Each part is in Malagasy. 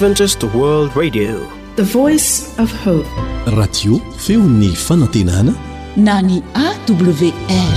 Adventist World Radio, the voice of hope. Radio feony fanantenana na ny AWR.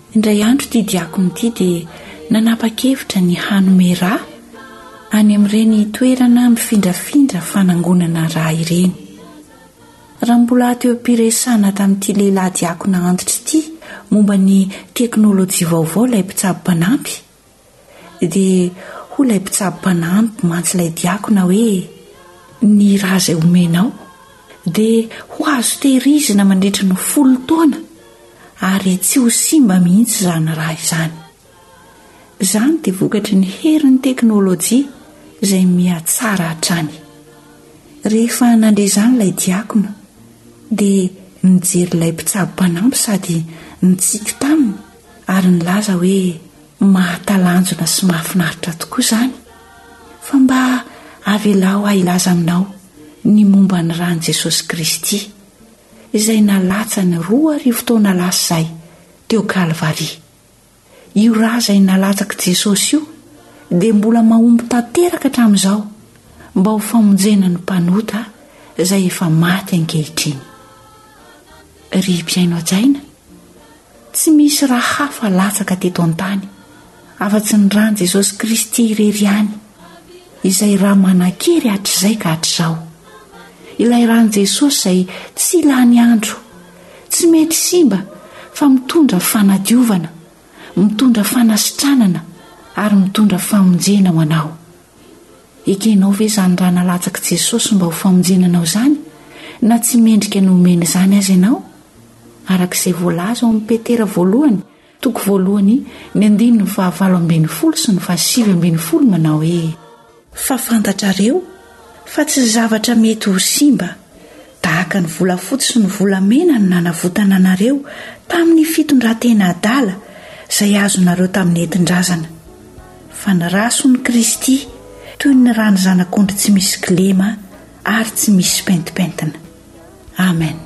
Indray andro ity diakona ity dia nanapa-kevitra ny hanome rà any amin'ireny toerana mifindrafindra fanangonana rà ireny. Raha mbola teo am-piresahana tamin'ity lehilahy diakona antitra ity momba ny teknolojia vaovao ilay mpitsabo mpanampy, Dia hoy ilay mpitsabo mpanampy mantsy ilay diakona hoe, Ny rà izay omenao dia ho azo tehirizina mandritra ny folo taona ary tsy ho simba mihitsy izany rà izany. Izany dia vokatry ny herin'ny teknolojia izay mihatsara hatrany. Rehefa nandre izany ilay diakona dia nijery ilay mpitsabo mpanampy sady nitsiky taminy. ary nilaza hoe mahatalanjona sy mahafinaritra tokoa izany, fa mba avelao aho hilaza aminao ny momba ny ran'i Jesosy Kristy, izay nalatsany roa arivo taona lasa izay teo Kalvary. Io ra izay nalatsak'i Jesosy io dia mbola mahomby tanteraka hatramin'izao mba ho famonjena ny mpanota izay efa maty ankehitriny. Ry mpihaino hajaina, Tsy misy ra hafa latsaka teto an-tany afa-tsy ny ran'i Jesosy Kristy irery ihany, izay ra manan-kery hatrizay ka hatrizao. Ilay ran'i Jesosy izay tsy lany andro, tsy mety simba fa mitondra fanadiovana, mitondra fanasitranana ary mitondra famonjena ho anao. Ekenao ve izany ra nalatsak'i Jesosy mba ho famonjena anao izany na tsy mendrika ny homena izany aza ianao? Araka izay voalaza ao amin'ny Petera voalohany toko voalohany ny andininy fahavalo ambin'ny folo sy ny fahasivy ambin'ny folo manao hoe. Fa fantatrareo fa tsy zavatra mety ho simba Tahaka ny volafotsy sy ny volamena no nanavotana anareo tamin'ny fitondrantena adala izay azonareo tamin'ny nentin-drazana. Fa ny rason'i Kristy toy ny ran'ny zanak'ondry tsy misy kilema ary tsy misy pentimpentina. Amen.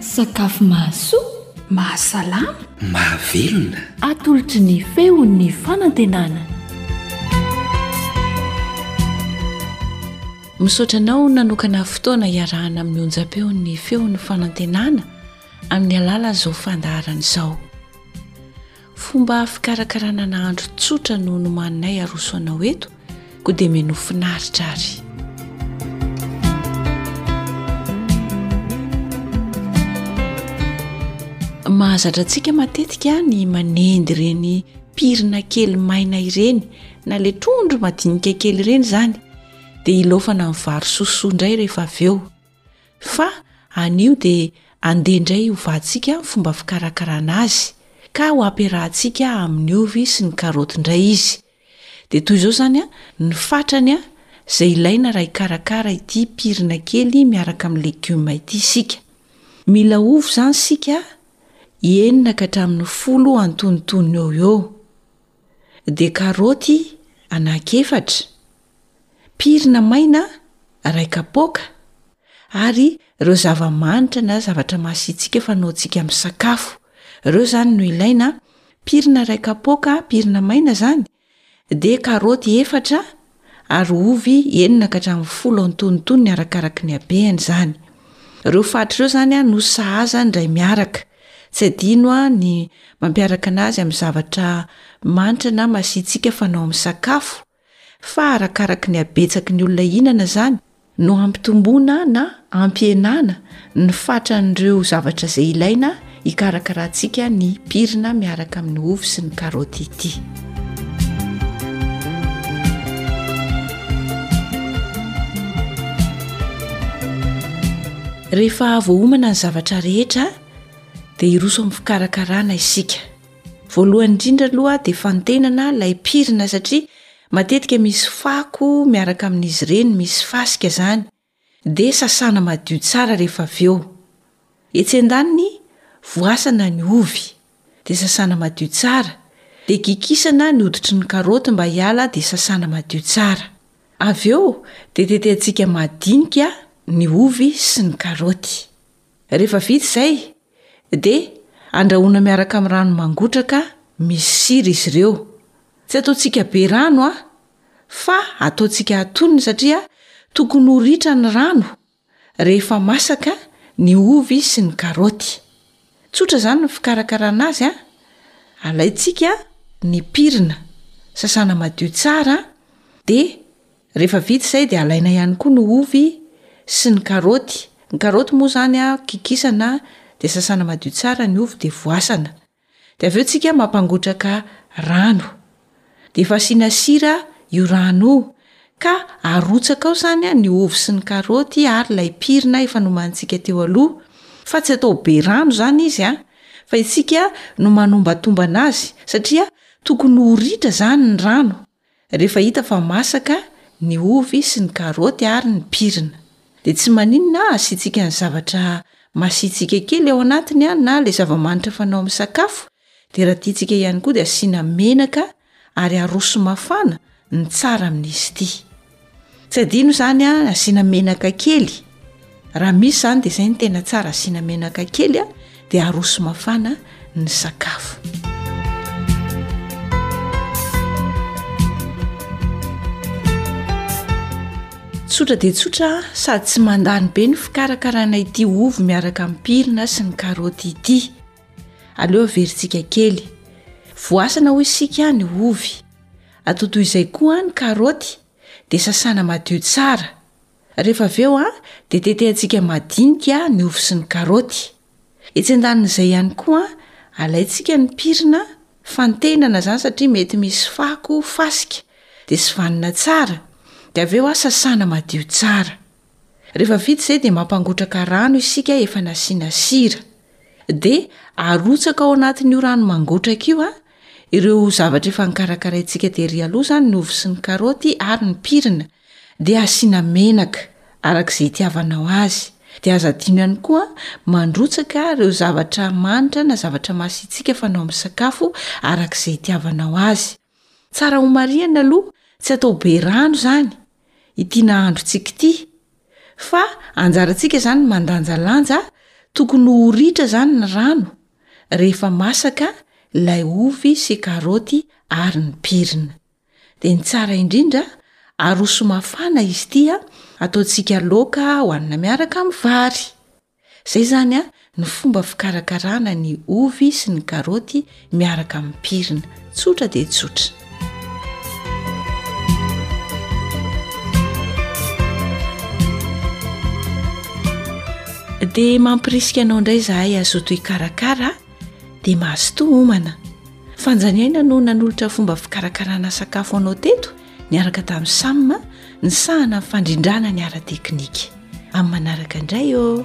Sakafo mahasoa. Mahasalama. Mahavelona. Atolotry ny feon'ny fanantenana. Misaotra anao nanokana fotoana hiarahana amin'ny onjam-peon'ny feon'ny fanantenana amin'ny alalan'izao fandaharana izao. Fomba fikarakarana nahandro tsotra no nomaninay aroso anao eto koa dia menu finaritra ary. Mahazatra antsika matetika ny manendy ireny pirina kely maina ireny na le trondro madinika kely ireny izany dia ilaofana ny vary sosoa indray rehefa avy eo. Fa anio dia andeha indray hovahantsika ny fomba fikarakarana azy ka ho ampiarahantsika amin'ny ovy sy ny karaoty indray izy. Dia toy izao izany ny fatrany izay ilaina raha hikarakara ity pirina kely miaraka amin'ny legioma ity isika. Mila ovy izany isika enina ka hatramin'ny folo antonontonony eo ho eo. Dia karaoty anaky efatra. pirina maina iray kapoaka ary ireo zava-manitra na zavatra masiantsika fanaontsika amin'ny sakafo ireo izany no ilaina pirina iray kapoaka pirina maina izany dia karoty efatra ary ovy enina ka hatramin'ny folo antonontonony arakaraky ny habehany izany ireo fatra ireo izany a no sahaza ny dray miaraka tsy adino a ny mampiaraka an'azy amin'ny zavatra manitra na masiantsika fanao amin'ny sakafo fa arakaraky ny habetsaky ny olona hihinana izany no hampitomboana na hampihenana ny fatran'ireo zavatra izay ilaina hikarakarantsika ny pirina miaraka amin'ny ovy sy ny karoty ity rehefa voahomana ny zavatra rehetra dia hiroso amin'ny fikarakarana isika Voalohany indrindra aloha dia fanontenana ilay pirina satria matetika misy fako miaraka amin'izy ireny misy fasika izany dia sasana madio tsara rehefa avy eo. Etsy an-daniny voasana ny ovy dia sasana madio tsara dia gikisana ny hoditry ny karoty mba hiala dia sasana madio tsara. Avy eo dia tetehantsika madinika ny ovy sy ny karoty. Rehefa vita izay, dia andrahoina miaraka amin'ny rano mangotraka misy sira izy ireo. Tsy ataontsika be rano an, fa ataontsika atonony satria tokony ho ritra ny rano rehefa masaka ny ovy sy ny karaoty. Tsotra izany ny fikarakarana azy an! Alaintsika ny pirina, sasana madio tsara dia Rehefa vita izay dia alaina ihany koa ny ovy sy ny karaoty. Ny karaoty moa izany kikisana dia sasana madio tsara, ny ovy dia voasana. Dia avy eo isika mampangotraka rano. Dia efa asiana sira io rano io ka arotsaka ao izany ny ovy sy ny karaoty ary ilay pirina efa nomanintsika teo aloha fa tsy atao be rano izany izy an! fa isika no manombatombana azy satria tokony ho ritra izany ny rano. Rehefa hita fa masaka ny ovy sy ny karaoty ary ny pirina, dia tsy maninona asiantsika ny zavatra masiantsika kely ao anatiny na ilay zava-manitra fanao amin'ny sakafo, dia raha tiantsika ihany koa dia asiana menaka ary aroso mafana ny tsara amin'izy ity. Tsy adino izany a asiana menaka kely raha misy izany dia izay ny tena tsara asiana menaka kely a dia aroso mafana ny sakafo tsotra dia tsotra sady tsy mandany be ny fikarakarana ity ovy miaraka ami'pirina sy ny karoty ity aleo averintsika kely voasana hoy isika ny ovy Atao toy izay koa ny karaoty dia sasana madio tsara. Rehefa avy eo dia tetehantsika madinika ny ovy sy ny karaoty. Etsy an-danin'izay ihany koa alaintsika ny pirina, fantenana izany satria mety misy fako, fasika, dia sivanina tsara dia avy eo sasana madio tsara. Rehefa vita izay dia mampangotraka rano isika efa nasiana sira. Dia arotsaka ao anatin'io rano mangotraka io a, ireo zavatra efa nikarakaraintsika tery aloha izany ny ovy sy ny karaoty ary ny pirina. Dia asiana menaka araka izay itiavanao azy. Dia aza adino ihany koa mandrotsaka ireo zavatra manitra na zavatra masiantsika fanao amin'ny sakafo araka izay itiavanao azy. Tsara homarihina aloha tsy atao be rano izany ity nahandrontsika ity fa anjarantsika izany ny mandanjalanja, tokony ho ritra izany ny rano rehefa masaka ilay ovy sy karaoty ary ny pirina. Dia ny tsara indrindra aroso mafana izy ity ataontsika laoka hohanina miaraka amin'ny vary. Izay izany no fomba fikarakarana ny ovy sy ny karaoty miaraka amin'ny pirina. Tsotra dia tsotra. Dia mampirisika anao indray izahay azoto hikarakara dia mazotoa homana. Fanjaniaina no nanolotra fomba fikarakarana sakafo anao teto niaraka tamin'i Sam nisahana ny fandrindrana ny ara-teknika. Amin'ny manaraka indray ô!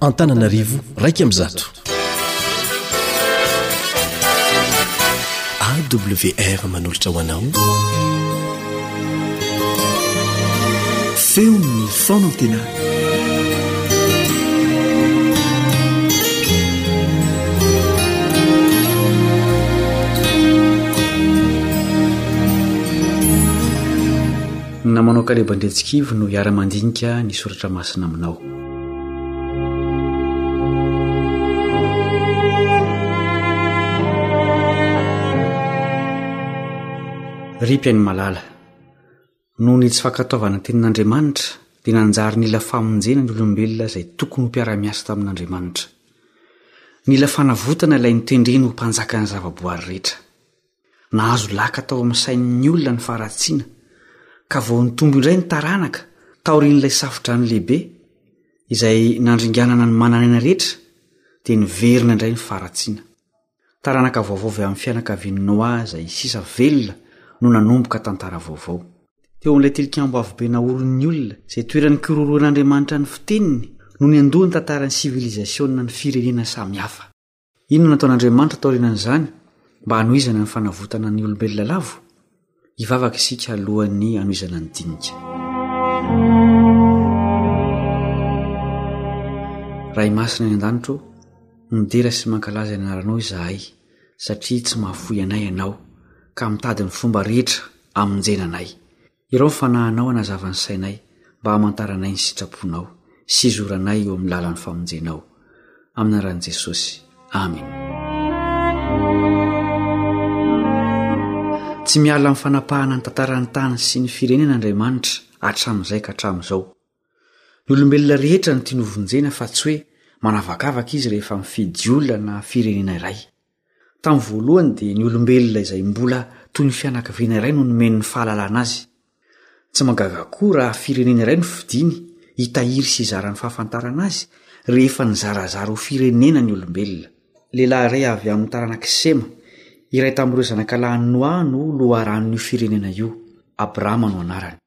Antananarivo raika amby zato. AWR manolotra ho anao. Feon'ny fanantenana. Namanao Kaleba Andriantsikivy no hiara-mandinika ny soratra masina aminao. Ripy ny malala. Noho ny tsy fankataovana ny tenin'Andriamanitra, dia nanjary nila famonjena ny olombelona izay tokony ho mpiara-miasa tamin'Andriamanitra. Nila fanavotana ilay notendreny ho mpanjakan'ny zavaboary rehetra. Nahazo laka tao amin'ny sain'ny olona ny faharatsiana, ka vao nitombo indray ny taranaka taorian'ilay safodrano lehibe izay nandringanana ny manan'aina rehetra, dia niverina indray ny faharatsiana. Taranaka vaovao avy amin'ny fianakavian'i Noa izay sisa velona no nanomboka tantara vaovao. Teo amin'ilay tilikambo avobe naorin'ny olona, izay toeran'ny kiroroan'Andriamanitra ny fiteniny, no niandohan'ny tantaran'ny sivilizasiona ny firenena samihafa. Inona no ataon'Andriamanitra taorianan'izany mba hanohizana ny fanavotana ny olombelona lavo? Hivavaka isika alohan'ny hanohizana ny dinika. Ray masina any an-danitro, midera sy mankalaza ny anaranao izahay satria tsy mahafoy anay ianao ka mitady ny fomba rehetra hamonjena anay. Irao ny fanahinao hanazava ny sainay mba hamantaranay ny sitraponao sy hizoranay eo amin'ny lalan'ny famonjenao. Amin'ny anaran'i Jesosy. Amena. Tsy miala amin'ny fanapahana ny tantaran'ny tany sy ny firenena Andriamanitra hatramin'izay ka hatramin'izao. Ny olombelona rehetra no tiany hovonjena fa tsy hoe manavakavaka izy rehefa mifidy olona na firenena iray. Tamin'ny voalohany dia ny olombelona izay mbola toy ny fianakaviana iray no nomen'ny fahalalana azy. Tsy mahagaga koa raha firenena iray no fidiny hitahiry sy hizara ny fahafantarana azy rehefa nizarazara ho firenena ny olombelona. Lehilahy iray avy amin'ny taranak'i Sema, iray tamin'ireo zanakalahin'i Noa no loharanon'io firenena io. Abrama no anarany.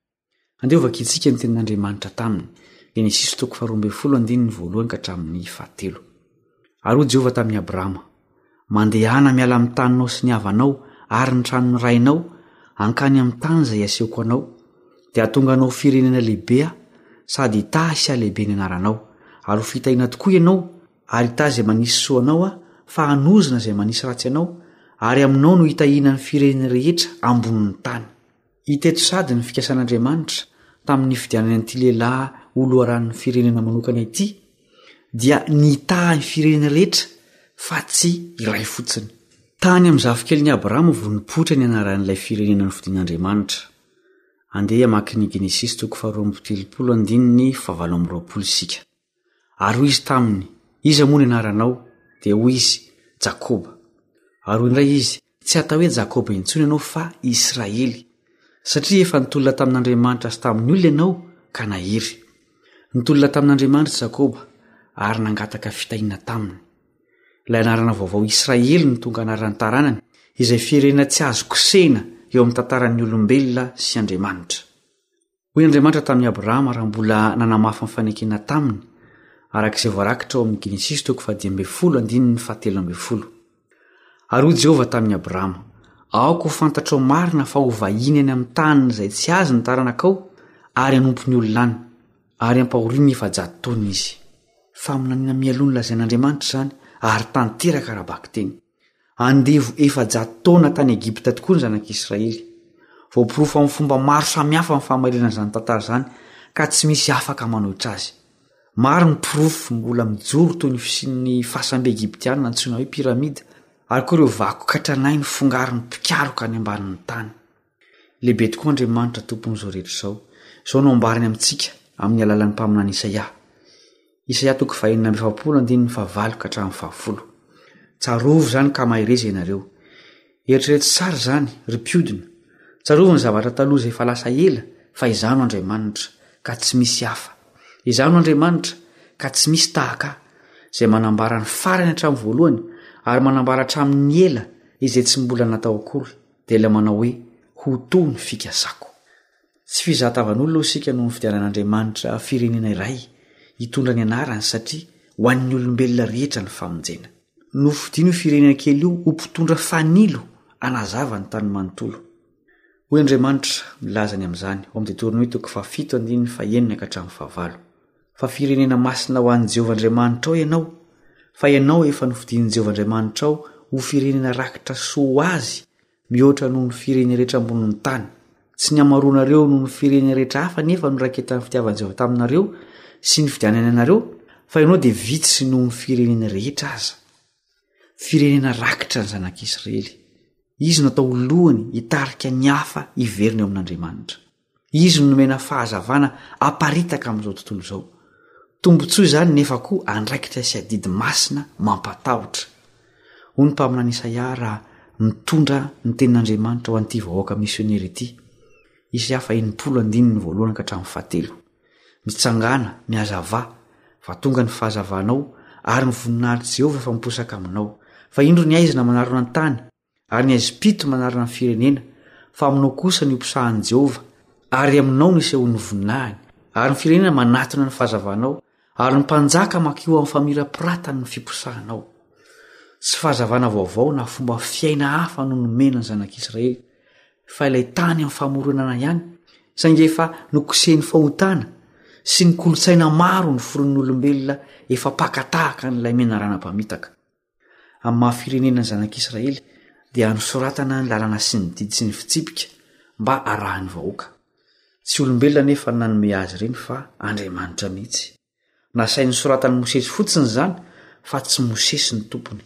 Andeha ho vakintsika ny Tenin'Andriamanitra taminy. Genesisy toko faharoa ambin'ny folo andininy voalohany ka hatramin'ny fahatelo. Ary hoy Jehovah tamin'i Abrahama, Mandehana miala amin'ny taninao sy ny havanao ary ny tranon'ny rainao hankany amin'ny tany izay hasehoko anao, dia hahatonga anao ho firenena lehibe Aho, sady hitahy sy halehibe ny anaranao, ary ho fitahiana tokoa ianao, ary hitahy izay manisy soa anao Aho, fa hanozona izay manisy ratsy anao, ary aminao no hitahiana ny firenena rehetra ambonin'ny tany. Hita eto sady ny fikasan'Andriamanitra tamin'ny nifidianany an'ity lehilahy ho loharanon'ny firenena manokana ity, dia nitaha ny firenena rehetra fa tsy iray fotsiny. Tany amin'ny zafikeliny Abrahama vao nipoitra ny anaran'ilay firenena nofidin'Andriamanitra. Andeha hamaky ny Genesisy toko faharoa amby telopolo andininy fahavalo amby roapolo isika. Ary hoy izy taminy, Iza moa ny anaranao? Dia hoy izy, Jakoba. Ary hoy indray izy, Tsy hatao hoe Jakoba intsony ianao fa Israely, satria efa nitolona tamin'Andriamanitra sy tamin'ny olona ianao ka nahery. Nitolona tamin'Andriamanitra i Jakoba ary nangataka fitahiana taminy. Ilay anarana vaovao Israely no tonga anaran'ny taranany, izay firenena tsy azo kosehina eo amin'ny tantaran'ny olombelona sy Andriamanitra. Hoy Andriamanitra tamin'i Abrahama raha mbola nanamafy ny fanekena taminy, araka izay voarakitra ao amin'ny Genesisy toko fahadimy ambin'ny folo andininy fahatelo ambin'ny folo. Ary hoy Jehovah tamin'i Abrahama, Aoka ho fantatrao marina fa ho vahiny any amin'ny tany izay tsy azy ny taranakao ary hanompo ny olona any, ary hampahorian'ny efajato taona izy. Faminaniana mialoha nolazain'Andriamanitra izany, ary tanteraka ara-bakiteny. Andevo efajato taona tany Egipta tokoa ny Zanak'i Israely. Voaporofo amin'ny fomba maro samihafa ny fahamarinana izany tantara izany ka tsy misy afaka manohitra azy. Maro ny porofo mbola mijoro toy ny fisian'ny fasambe Egyptiana antsoina hoe pyramida ary koa ireo vakoka tranainy fongarin'ny mpikaroka any ambanin'ny tany. Lehibe tokoa Andriamanitra Tompon'izao rehetra izao. Izao no ambarany amintsika amin'ny alalan'ny mpaminany Isaia. Isaia toko fahenina amby efapolo andininy fahavalo ka hatramin'ny fahafolo. Tsarovy izany ka mahereza ianareo. Eritrereto tsara izany, ry mpiodina. Tsarovy ny zavatra taloha izay efa lasa ela fa Izaho no Andriamanitra, ka tsy misy hafa. Izaho no Andriamanitra, ka tsy misy tahaka Ahy, izay manambara ny farany hatramin'ny voalohany ary manambara hatramin'ny ela izay tsy mbola natao akory. dia ilay manao hoe ho toa ny fikasako. Tsy fizahatavan'olona hoy isika no nifidianan'Andriamanitra firenena iray hitondra ny anarany satria ho an'ny olombelona rehetra ny famonjena. Nofidiny io firenena kely io ho mpitondra fanilo hanazava ny tany manontolo. Hoy Andriamanitra milaza ny amin'izany ao amin'ny Detornomy toko fahafito andininy fahenina ka hatramin'ny fahavalo. fa firenena masina ho an'i Jehovah Andriamanitrao ianao, fa ianao efa nofidin'i Jehovah Andriamanitrao ho firenena rakitra soa ho azy, mihoatra noho ny firenena rehetra ambonin'ny tany. Tsy ny hamaroanareo noho ny firenena rehetra hafa anefa no raiketan'ny fitiavan'i Jehovah taminareo sy ny fidianany anareo, fa ianao dia vitsy noho ny firenena rehetra aza. Firenena rakitra ny zanak'Israely. Izy natao ho lohany hitarika ny hafa hiverina eo amin'Andriamanitra. Izy no nomena fahazavana haparitaka amin'izao tontolo izao. Tombontsoa izany nefa koa andraikitra sy adidy masina mampatahotra. Hoy ny mpaminany Isaia raha mitondra ny tenin'Andriamanitra ho an'ity vahoaka misionera ity. Isaia faha-enimpolo andininy voalohany ka hatramin'ny fahatelo. Mitsangàna, mihazavà, fa tonga ny fahazavanao, ary ny voninahitr'i Jehovah efa miposaka aminao. Fa indro ny aizina manarona ny tany, ary ny haizim-pito manarina ny firenena, fa aminao kosa ny hopisahan'i Jehovah, ary aminao no isehoan'ny voninahiny. Ary ny firenena manatona ny fahazavanao, ary ny mpanjaka mankeo amin'ny famirapiratany ny fiposahanao. Tsy fahazavana vaovao na fomba fiaina hafa no nomena ny zanak'Israely, fa ilay tany amin'ny famoronana ihany, saingy efa nokosehin'ny fahotana sy ny kolontsaina maro noforonin'olombelona efa mpakatahaka an'ilay menarana mpamitaka. Amin'ny maha firenena ny zanak'Israely dia anosoratana ny lalana sy ny didy sy ny fitsipika mba arahin'ny vahoaka. Tsy olombelona anefa no nanome azy ireny fa Andriamanitra mihitsy. Nasainy nosoratan'i Mosesy fotsiny izany fa tsy Mosesy ny tompony.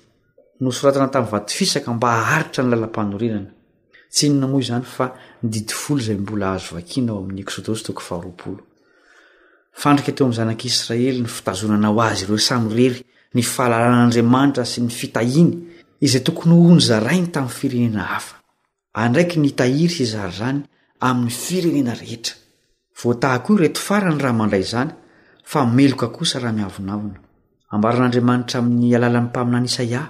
Nosoratana tamin'ny vato fisaka mba haharitra ny lalam-panorenana. Tsy inona moa izany fa ny didy folo izay mbola azo vakiana ao amin'ny Eksodosy toko faharoapolo. Fandrika teo amin'ny zanak'i Israely ny fitazonana ho azy ireo samirery ny fahalalan'Andriamanitra sy ny fitahiany izay tokony ho nozarainy tamin'ny firenena hafa. Andraikiny hitahiry sy hizara izany amin'ny firenena rehetra. Voataha koa ireto farany raha mandray izany, fa meloka kosa raha miavonavona. Ambaran'Andriamanitra amin'ny alalan'ny mpaminany Isaia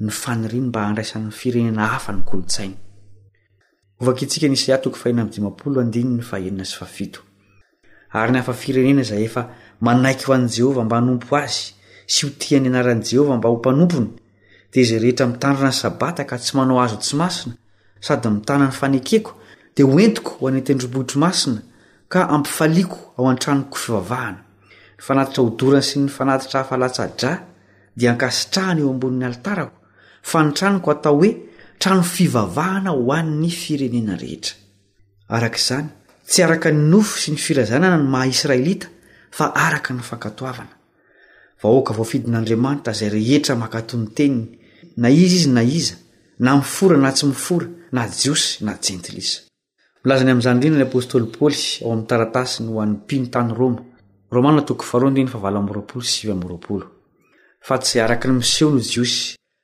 ny faniriany mba handraisan'ny firenena hafa ny kolontsainy. Hovakintsika ny Isaia toko fahina amby dimampolo andininy fahenina sy fahafito. Ary ny hafa firenena izay efa manaiky ho an'i Jehovah mba hanompo azy sy ho tia ny anaran'i Jehovah mba ho mpanompony, dia izay rehetra mitandrina ny sabata ka tsy manao azy ho tsy masina sady mitana ny fanekeko dia ho entiko ho any an-tendrombohitro masina ka ampifaliako ao an-tranoko fivavahana. Ny fanatitra odorany sy ny fanatitra hafa latsa-dra dia ankasitrahana eo ambonin'ny alitarako, fa ny tranoko atao hoe trano fivavahana ho an'ny firenena rehetra. Araka izany, tsy araka ny nofo sy ny firazanana ny maha-Israelita, fa araka ny fankatoavana. Vahoaka voafidin'Andriamanitra izay rehetra makato ny teniny, na iza izy na iza, na mifora na tsy mifora, na Jiosy na Jentilisa. Milaza ny amin'izany indrindra ny apostoly Paoly ao amin'ny taratasiny ho an'ny mpino tany Roma, Romana toko faharoa andininy fahavalo amby roapolo sy sivy amby roapolo, fa tsy araka ny miseho ny Jiosy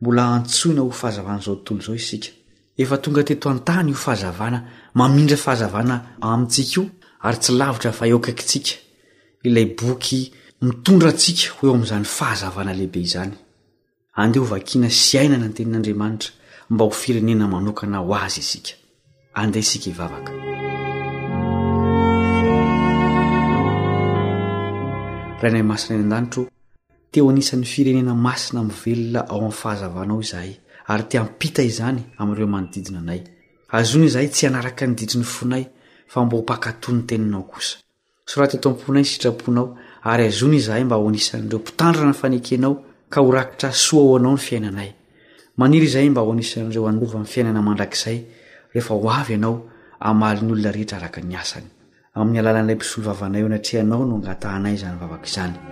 Mbola antsoina ho fahazavan'izao tontolo izao isika. Efa tonga teto an-tany io fahazavana mamindra fahazavana amintsika io ary tsy lavitra fa eo akaikintsika ilay boky mitondra antsika ho eo amin'izany fahazavana lehibe izany. Andeha ho vakiana sy ainana ny tenin'Andriamanitra mba ho firenena manokana ho azy isika. Andeha isika hivavaka. Rainay masina any an-danitra o, te ho anisan'ny firenena masina mivelona ao amin'ny fahazavanao izahay, ary te hampita izany amin'ireo manodidina anay. Hazoana izahay tsy hanaraka ny ditry ny fonay, fa mba ho mpankatò ny teninao kosa. Soraty eto am-ponay ny sitraponao, ary hazoana izahay mba ho anisan'ireo mpitandrina ny fanekenao, ka ho rakitra soa ho anao ny fiainanay. Maniry izahay mba ho anisan'ireo hanova ny fiainana mandrakizay, rehefa ho avy ianao, hamaly ny olona rehetra araka ny asany. Amin'ny alalan'ilay mpisolovava anay eo anatrehanao no angatahanay izany vavaka izany.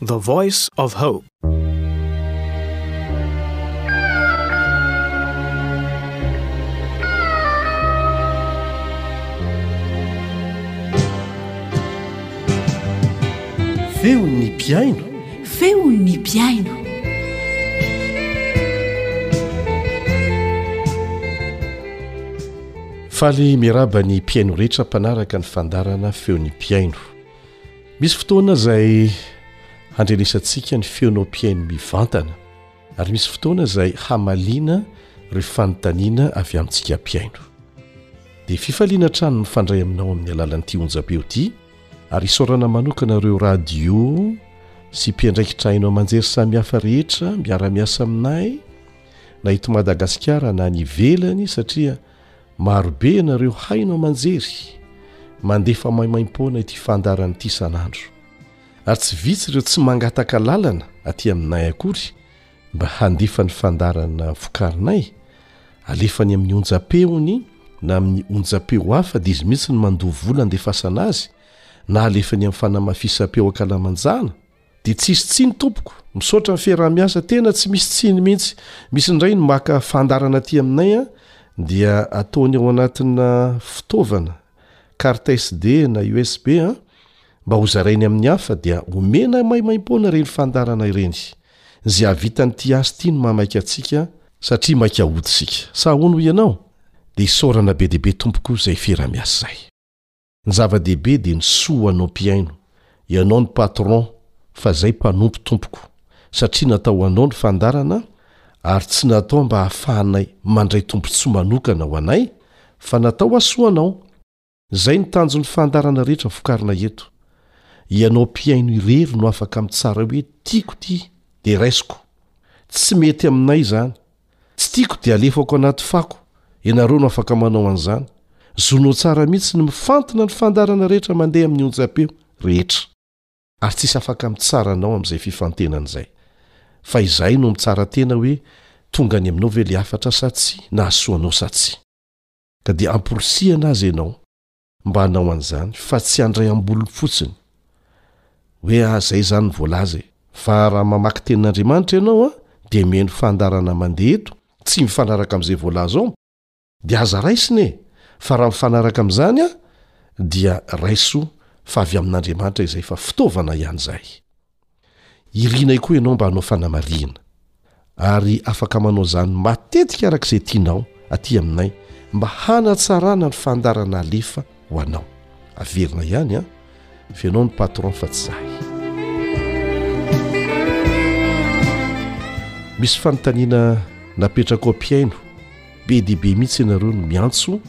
The Voice of Hope. Feon'ny mpihaino. Feon'ny mpihaino. Faly miarahaba ny mpihaino rehetra mpanaraka ny fandarana feon'ny mpihaino. Misy fotoana izay handrenesantsika ny feonao mpihaino mivantana ary misy fotoana izay hamaliana ireo fanontaniana avy amintsika mpihaino. Dia fifaliana hatrany mifandray aminao amin'ny alalan'ity onjam-peo ity ary isaorana manokana ireo radio sy mpiandraikitra haino aman-jery samihafa rehetra miara-miasa aminay na eto Madagasikara na any ivelany satria Marobe ianareo haino aman-jery mandefa maimaim-poana ity fandaharana ity isan'andro, ary tsy vitsy ireo tsy mangataka lalana aty aminay akory mba handefa ny fandaharana vokarinay, alefany amin'ny onjam-peony na amin'ny onjam-peo hafa dia izy mihitsy no mandoa vola handefasana azy, na alefany amin'ny fanamafisam-peo ankalamanjana, Dia tsisy tsiny tompoko, misaotra ny fiaraha-miasa tena tsy misy tsiny mihitsy, misy indray ny maka fandaharana aty aminay an, dia ataony ao anatina fitaovana, carte SD na usb an, mba ho zarainy amin'ny hafa dia omena maimaimpoana ireny fandaharana ireny, izay havitan'ity asa ity ny mahamaika antsika, satria maika hody isika, sa ahoana hoy ianao? dia isaorana be dia be tompoko izay fiaraha-miasa izay. Ny zava-dehibe dia ny soa ho anao mpihaino, ianao no patron fa izay mpanompo tompoko, satria natao ho anao ny fandarana ary tsy natao mba hahafahanay mandray tombotsoa manokana ho anay fa natao hasoanao. Izay no tanjon'ny fandarana rehetra vokarina eto. Ianao mpihaino irery no afaka mitsara hoe tiako ity dia raisiko. Tsy mety aminay izany. Tsy tiako dia alefako anaty fako, ianareo no afaka manao an'izany. Zonao tsara mihitsy ny mifantina ny fandaharana rehetra mandeha amin'ny onjam-peo rehetra. Ary tsisy afaka mitsara anao amin'izay fifantenana izay. Fa izahay no mitsara tena hoe tonga any aminao ve ilay hafatra sa tsia, nahasoa anao sa tsia. Ka dia amporisihana aza ianao. mba hanao an'izany fa tsy handray am-bolony fotsiny hoe ah zay zany ny voalaza e fa raha mamaky tenin'Andriamanitra ianao a dia miheno fandarana mandeha eto tsy mifanaraka amin'izay voalaza ao dia aza raisina e fa raha mifanaraka amin'izany a dia raiso fa avy amin'Andriamanitra izay fa fitaovana ihany izahay Irinay koa ianao mba hanao fanamarihana, ary afaka manao izany matetika araka izay tianao aty aminay mba hanatsarana ny fandarana alefa ho anao. Averina ihany an! Fa ianao no patron fa tsy izahay. Misy fanontaniana napetrako ampihaino, be dia be mihitsy ianareo no miantso,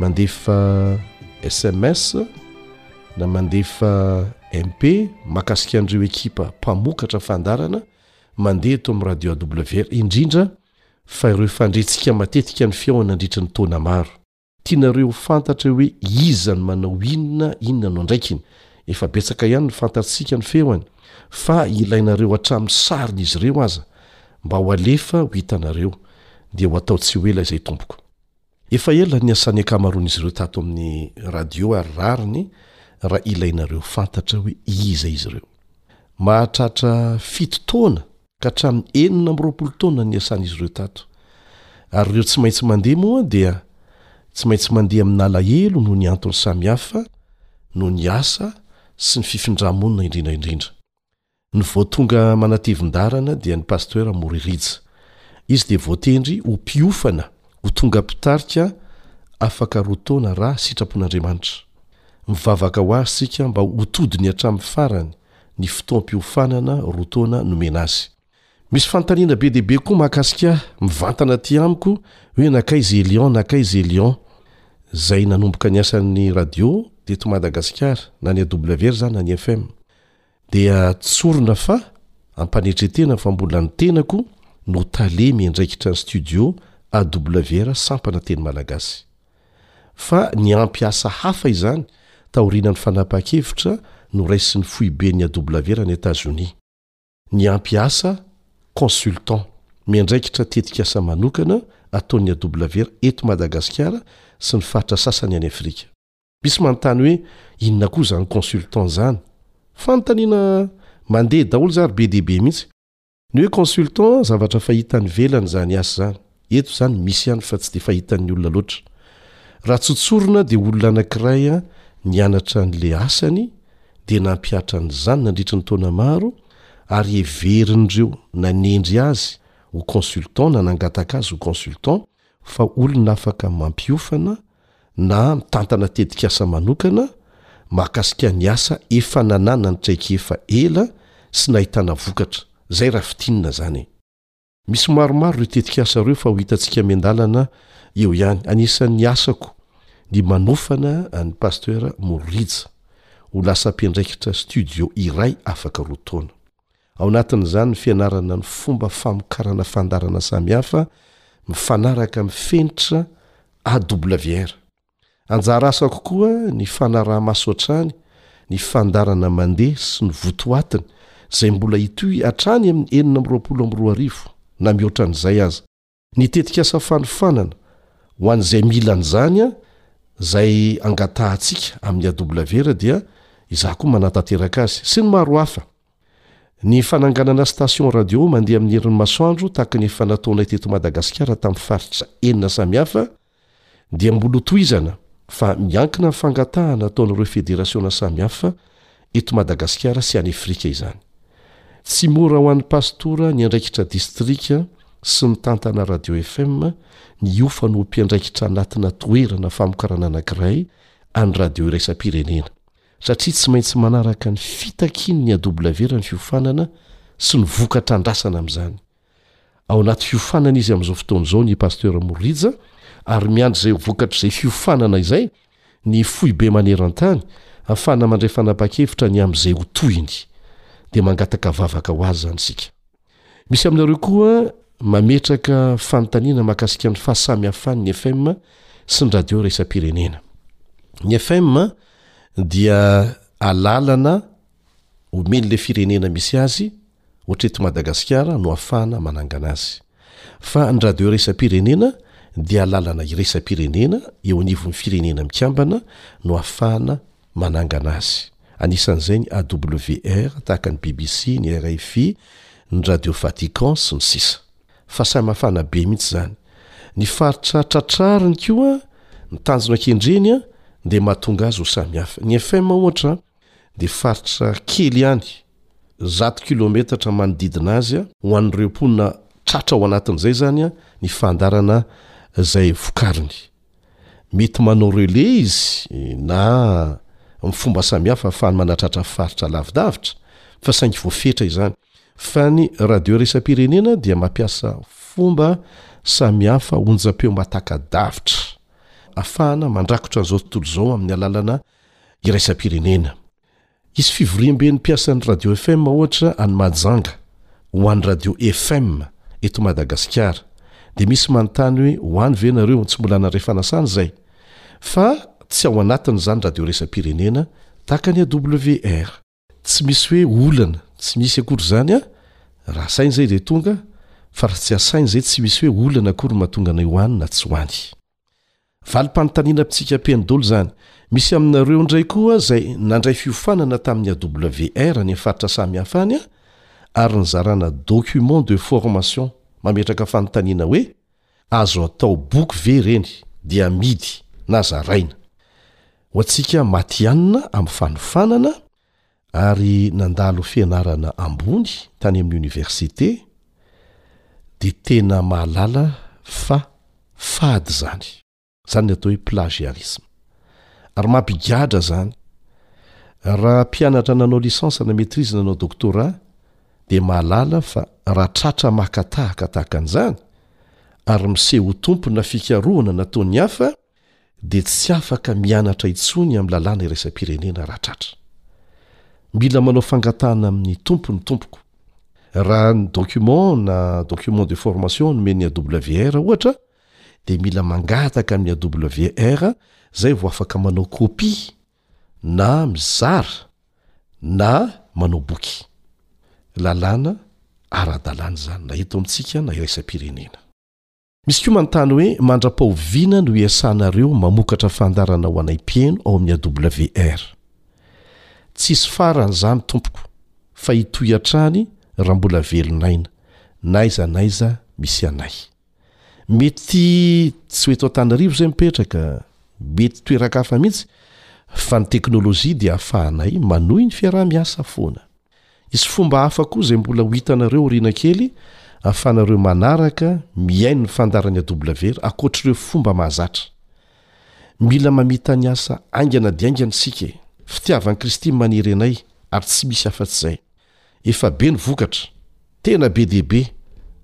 mandefa sms, Na mandefa MP mahakasika an'ireo ekipa mpamokatra fandaharana mandeha eto amin'ny Radio AWR indrindra fa ireo fandrentsika matetika ny fihaoa nandritry ny taona maro. Tianareo ho fantatra hoe iza no manao inona, inona no andraikiny. Efa betsaka ihany ny fantatsika ny feoany fa ilainareo hatramin'ny sariny izy ireo aza mba ho alefa ho hitanareo. Dia ho atao tsy ho ela izay tompoko. Efa ela niasan'ny ankamaroan'izy ireo tato amin'ny radio ary rariny raha ilainareo fantatra hoe iza izy ireo. Mahatratra fito taona ka hatramin'ny enina amby roapolo taona niasan'izy ireo tato. Ary ireo tsy maintsy mandeha moa dia tsy maintsy mandeha amin'alahelo noho ny antony samihafa, noho ny asa sy ny fifindrà-monina indrindra indrindra. Ny vao tonga manatevin-dàlana dia ny Pasteur Amory Rija. Izy dia voatendry ho mpiofana ho tonga mpitarika afaka roa taona raha sitrapon'Andriamanitra. Mivavaka ho azy isika mba ho todiny hatramin'ny farany ny fotoam-piofanana roa taona nomena azy. Misy fanontaniana be dia be koa mahakasika ahy, mivantana aty amiko hoe nankaiza i Elion, nankaiza i Elion? Izay nanomboka ny asan'ny radio teto Madagasikara, na ny AWR izany na ny FM. Dia tsorina fa ampanetretena fa mbola ny tenako no tale miandraikitra ny studio AWR sampana teny malagasy. Fa niampy asa hafa izany taorianan'ny fanapahan-kevitra noraisin'ny foiben'ny AWR any Etazonia. Niampy asa consultant miandraikitra tetikasa manokana ataon'ny AWR eto Madagasikara sy ny faritra sasany any Afrika. Misy manontany hoe inona koa izany consultant izany? Fanontaniana mandeha daholo izany ary be dia be mihitsy. Ny hoe consultant, zavatra fahita any ivelany izany asa izany. Eto izany misy ihany fa tsy dia fahitan'ny olona loatra. Raha tsotsorina dia olona anankiray nianatra an'ilay asany dia nampihatra an'izany nandritry ny taona maro ary heverin'ireo nanendry azy ho consultant na nangataka azy ho consultant, fa olona afaka mampiofana na mitantana tetikasa manokana mahakasika ny asa efa nananany traikefa ela sy nahitana vokatra, zay raha fitinina zany e. Misy maromaro ireo tetikasa ireo fa ho hitantsika miandalana eo ihany. Anisan'ny asako ny manofana an'i Pasteur Moro Rija ho lasa mpiandraikitra studio iray afaka roa taona. Ao anatin'izany ny fianarana ny fomba famokarana fandaharana samihafa mifanaraka amin'ny fenitra AWR. Anjara asako koa ny fanaraha-maso hatrany ny fandaharana mandeha sy ny votoatiny izay mbola hitohy hatrany amin'ny enina amby roapolo amby roa arivo na mihoatra an'izay aza. Ny tetikasa fanofanana ho an'izay mila an'izany izay angatahantsika amin'ny AWR dia izaho koa manatanteraka azy, sy ny maro hafa. Ny fananganana station radio mandeha amin'ny herin'ny masoandro tahaka ny efa nataonay teto Madagasikara tamin'ny faritra enina samihafa, dia mbola ho tohizana fa miankina amin'ny fangatahana ataon'ireo federasiona samihafa eto Madagasikara sy any Afrika izany. Tsy mora ho an'ny Pastora niandraikitra distrika sy mitantana Radio FM ny hofany ho mpiandraikitra anatina toerana famokarana anankiray an'ny radio iraisam-pirenena satria tsy maintsy manaraka ny fitakian'ny AWR ny fiofanana sy ny vokatra andrasana amin'izany. Ao anaty fiofanana izy amin'izao fotoana izao ny Pasteur Morija ary miandry izay ho vokatr'izay fiofanana izay ny foibe maneran-tany afahana mandray fanapa-kevitra ny amin'izay ho tohiny. Dia mangataka vavaka ho azy izany isika. Misy aminareo koa mametraka fanontaniana mahakasika ny fahasamihafan'ny FM sy ny radio iraisam-pirenena. Ny FM dia alalana omen'ilay firenena misy azy Ohatra eto Madagasikara no afahana manangana azy. Fa ny radio iraisam-pirenena dia alalana iraisam-pirenena eo anivon'ny firenena mikambana no afahana manangana azy. Anisan'izay ny AWR, tahaka ny bbc, ny RFI, ny Radio Vatican, sy ny sisa. Fa sahy mafana be mihitsy izany. Ny faritra tratrariny koa, ny tanjona kendreny dia mahatonga azy ho samihafa. Ny FM ohatra dia faritra kely ihany, zato kilometatra manodidina azy, ho an'ireo mponina tratra ao anatin'izay izany ny fandarana izay vokariny. Mety manao relais izy na amin'ny fomba samihafa ahafahany manatratra faritra lavidavitra fa saingy voafetra izany fa ny radio iraisam-pirenena dia mampiasa fomba samihafa onjam-peo mataka-davitra ahafahana mandrakotra an'izao tontolo izao amin'ny alalana iraisam-pirenena. Hisy fivoriamben'ny mpiasan'ny Radio FM ohatra any Mahajanga ho an'ny Radio FM eto Madagasikara dia misy manontany hoe ho any ve nareo? Tsy mbola nandray fanasana izay fa tsy ao anatin'izany radio iraisam-pirenena tahaka ny AWR. Tsy misy hoe olana, tsy misy akory izany an! Raha asainy izay dia tonga, fa raha tsy asainy izay tsy misy hoe olana akory ny mahatonga anay ho any na tsy ho any. Valim-panontaniana mpitsikam-peny dolo izany. Misy aminareo indray koa izay nandray fiofanana tamin'ny AWR any amin'ny faritra samihafa any an! ary nizarana document de formation mametraka fanontaniana hoe, Azo atao boky ve ireny dia amidy na zaraina? Ho antsika matihanina amin'ny fanofanana ary nandalo fianarana ambony tany amin'ny oniversite dia tena mahalala fa fady izany. Izany ny atao hoe plagiarisme. Ary mampigadra izany. Raha mpianatra nanao licence na maîtrise nanao doctorat dia mahalala fa raha tratra maka tahaka tahaka an'izany ary miseho ho tompona fikarohana nataon'ny hafa dia tsy afaka mianatra intsony amin'ny lalàna iraisam-pirenena raha tratra. Mila manao fangatahana amin'ny tompony tompoko. Raha ny document na document de formation nomen'ny AWR ohatra dia mila mangataka amin'ny AWR zay vao afaka manao copie na mizara na manao boky. Lalàna ara-dalàna izany na eto amintsika na iraisam-pirenena. Misy koa manontany hoe mandra-pao vina no iasanareo mamokatra fandarana ho anay mpieno ao amin'ny AWR. Tsisy farany izany tompoko fa hitohy hatrany raha mbola velon'aina, n'aiza n'aiza misy anay. Mety tsy ho eto Antananarivo izay mipetraka, mety toeran-kafa mihitsy fa ny teknolojia dia ahafahanay manohy ny fiaraha-miasa foana. Hisy fomba hafa koa izay mbola ho hitanareo aoriana kely ahafahanareo manaraka mihaino ny fandaharan'ny AWR ankoatr'ireo fomba mahazatra. Mila mamita ny asa haingana dia haingana isika e! Fitiavan'i Kristy manery anay ary tsy misy afa-tsy izay. Efa be ny vokatra, tena be dia be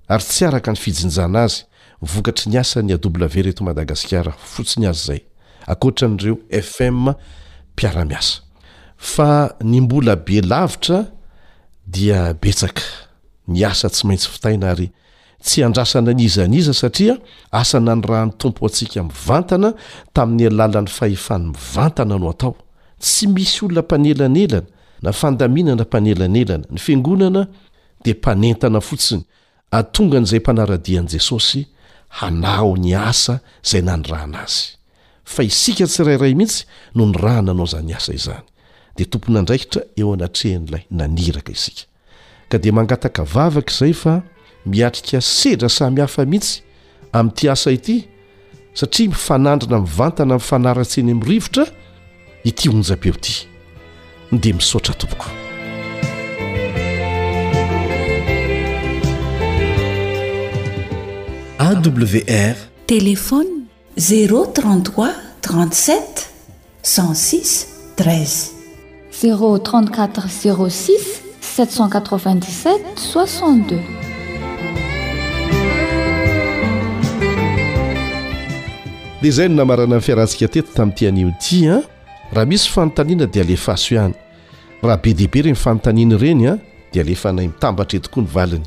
ary tsy araka ny fijinjana azy vokatry ny asan'ny AWR eto Madagasikara fotsiny aza izay, ankoatran'ireo FM mpiara-miasa. Fa ny mbola be lavitra dia betsaka, ny asa tsy maintsy vitaina ary Tsy andrasana an'iza an'iza satria asa nanirahan'ny Tompo antsika mivantana tamin'ny alalan'ny fahefany mivantana no atao. Tsy misy olona mpanelanelana na fandaminana mpanelanelana. Ny Fiangonana dia mpanentana fotsiny atongan'izay mpanara-dia an'i Jesosy hanao ny asa izay nanirahana Azy. Fa isika tsirairay mihitsy no nirahana hanao izany asa izany. Dia tompon'andraikitra eo anatrehan'ilay naniraka isika. ka dia mangataka vavaka izay fa miatrika sedra samy hafa mihitsy amin'ity asa ity satria mifanandrina mivantana amin'ny fanaratsiany amin'ny rivotra ity onjam-peo ity dia misaotra tompoko awr téléphone Zéro trente trois trente sept cent six treize. Zéro trente quatre zéro six sept cent quatre vingt dix sept soixante deux. Dia izay no namarana ny fiarantsika teto tamin'ity anio ity an. Raha misy fanontaniana dia alefaso ihany. Raha be dia be ireny fanontaniana ireny an dia alefanay mitambatra eto koa ny valiny.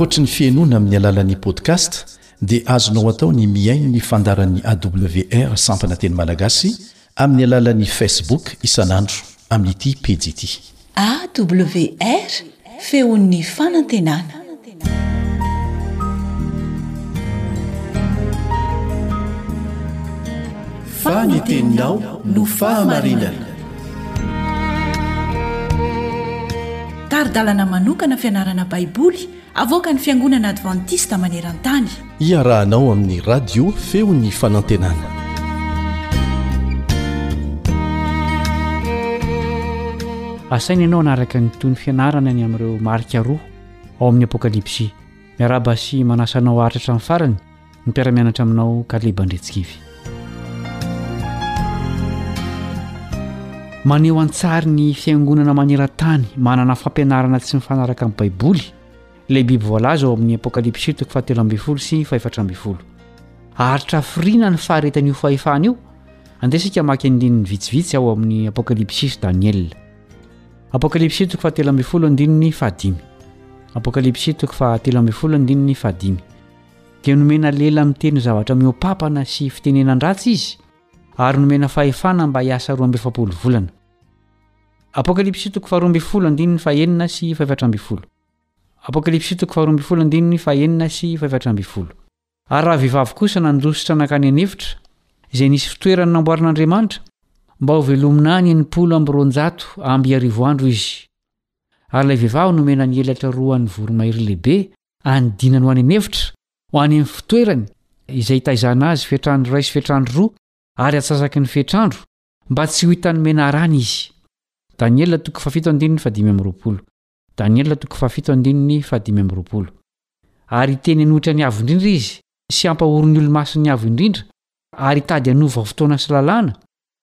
ankoatry ny fihainoana amin'ny alalan'ny podcast dia azonao atao ny mihaino ny fandaran'ny awr sampana teny malagasy Amin'ny alalan'ny Facebook isan'andro amin'ity pejy ity. AWR, Feon'ny Fanantenana. Fa ny teninao no fahamarinana. Tari-dalana manokana fianarana Baiboly. Avoakan'ny Fiangonana Advantista maneran-tany. Iarahanao amin'ny Radio Feon'ny Fanantenana. Asaina ianao hanaraka ny tohin'ny fianarana ny amin'ireo marika roa ao amin'ny Apokalypsy. Miarahaba sy manasa anao haharitra amin'ny farany. ny mpiara-mianatra aminao kaleba andretsikivy maneho an-tsary ny fiangonana maneran-tany manana fampianarana tsy mifanaraka amin'ny baiboly ilay biby voalaza ao amin'ny apokalypsy toko fahatelo ambin'ny folo sy fahefatra ambin'ny folo aritra afriana ny faharetan'io fahefana io andesika maky andininy vitsivitsy ao amin'ny apokalypsy sy daniela apokalypsy toko fahatelo ambin'ny folo andininy fahadimy apokalypsy toko fahatelo ambin'ny folo andininy fahadimy dia nomena lela miteny zavatra mihoa-papana sy fitenenan-dratsy izy, ary nomena fahefana mba hiasa roa amby efapolo volana. Apokalypsy toko faharoa ambin'ny folo andininy fahenina sy fahefatra ambin'ny folo Apokalypsy toko faharoa ambin'ny folo andininy fahenina sy fahefatra ambin'ny folo Ary rahavehivavy kosa nandositra nankany an'efitra izay nisy fitoerany namboarin'Andriamanitra mba ho velomina any enimpolo amby roanjato amby arivo andro izy, ary ilay vehivavy nomena ny elatra roan'ny voromahery lehibe Any dina no any an'efitra, ho any amin'ny fitoerany izay hitaizana azy fetrandro iray sy fetrandro roa ary atsasaky ny fetrandro, mba tsy ho hitan'ny menarana izy. Daniela toko fahafito andininy fahadimy amby roapolo Daniela toko fahafito andininy fahadimy amby roapolo Ary hiteny hanohitra ny Avo Indrindra izy, sy hampahory ny Olomasin'ny Avo Indrindra, ary hitady hanova fotoana sy lalàna,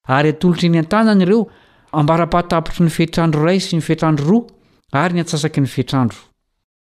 ary hatolotra eny an-tanany ireo ambara-pahatapitry ny fetrandro iray sy ny fetrandro roa ary ny atsasaky ny fetrandro.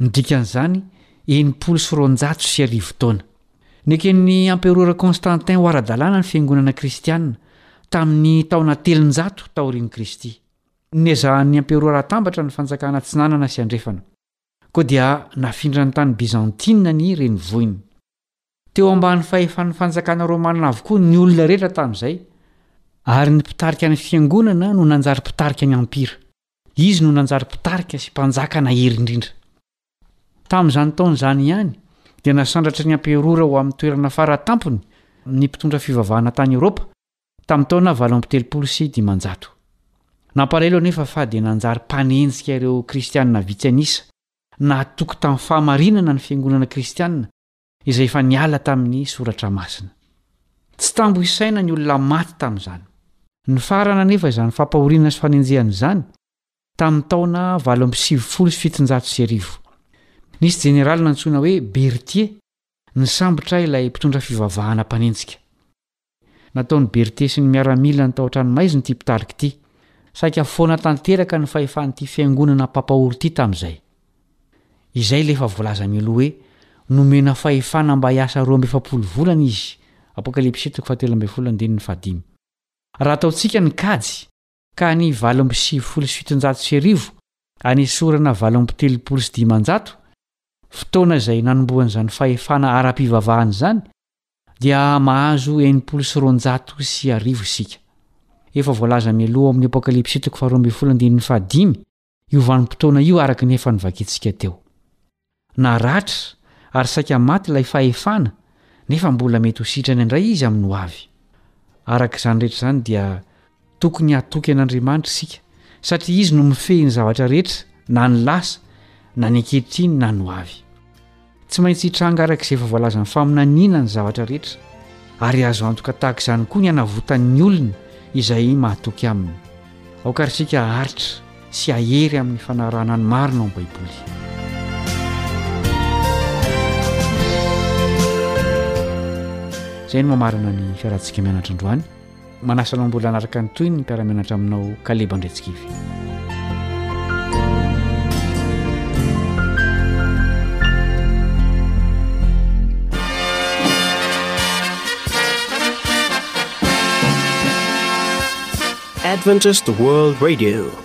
Ny dikan'izany, enimpolo sy roanjato sy arivo taona. Neken'ny Emperora Constantin ho ara-dalàna ny fiangonana kristiana, tamin'ny taona telonjato taorian'i Kristy. Nezahan'ny Emperora hatambatra ny fanjakana atsinanana sy andrefana. Koa dia nafindran'ny tany Bizantina ny renivohiny. Teo ambany fahefan'ny fanjakana romana avokoa ny olona rehetra tamin'izay, ary ny mpitarika ny fiangonana no nanjary mpitarika ny ampira. Izy no nanjary mpitarika sy mpanjaka nahery indrindra. Tamin'izany taona izany ihany, dia nasandratra ny amperora ho amin'ny toerana fara tampony ny mpitondra fivavahana tany Eoropa, tamin'ny taona valo amby telopolo sy dimanjato. Nampalahelo anefa fa dia nanjary mpanenjika ireo Kristianina vitsy an'isa nahatoky tamin'ny fahamarinana ny fiangonana kristianina izay efa niala tamin'ny Soratra Masina. Tsy tambo isaina ny olona maty tamin'izany. Nifarana anefa izany fampahoriana sy fanenjehana izany tamin'ny taona valo amby sivifolo sy fitonjato sy arivo. Nisy jeneraly nantsoina hoe Berthier nisambotra ilay mpitondra fivavahana mpanenjika. Nataon'i Berthe sy ny miaramilany tao an-tranomaizina ity mpitarika ity. Saika foana tanteraka ny fahefan'ity fiangonana mpampahory ity tamin'izay. Izay ilay efa voalaza mialoha hoe nomena fahefana mba hiasa roa amby efapolo volana izy, Apokalypsy toko fahatelo ambin'ny folo andininy fahadimy. Raha ataontsika ny kajy, ka ny valo amby sivifolo sy fitonjato sy arivo anesorana valo amby telopolo sy dimanjato, fotoana izay nanombohan'izany fahefana ara-pivavahana izany, dia mahazo enimpolo sy roanjato sy arivo isika. Efa voalaza mialoha ao amin'ny Apokalypsy toko faharoa ambin'ny folo andininy fahadimy io vanim-potoana io araka ny efa novakintsika teo. Naratra ary saika maty ilay fahefana nefa mbola mety ho sitrana indray izy amin'ny hoavy. Araka izany rehetra izany dia tokony hatoky an'Andriamanitra isika satria izy no mifehy ny zavatra rehetra na ny lasa na ny ankehitriny na ny hoavy. Tsy maintsy hitranga araka izay efa voalazan'ny faminaniana ny zavatra rehetra, ary azo antoka tahaka izany koa ny hanavotan'ny olona izay mahatoky aminy. Aoka ary isika haharitra sy hahery amin'ny fanarahana ny marina ao amin'ny Baiboly. Izay no mamarana ny fiarantsika mianatra androany. Manasa anao mbola hanaraka ny tohiny ny mpiara-mianatra aminao Kaleba Andriantsikivy. Adventist World Radio.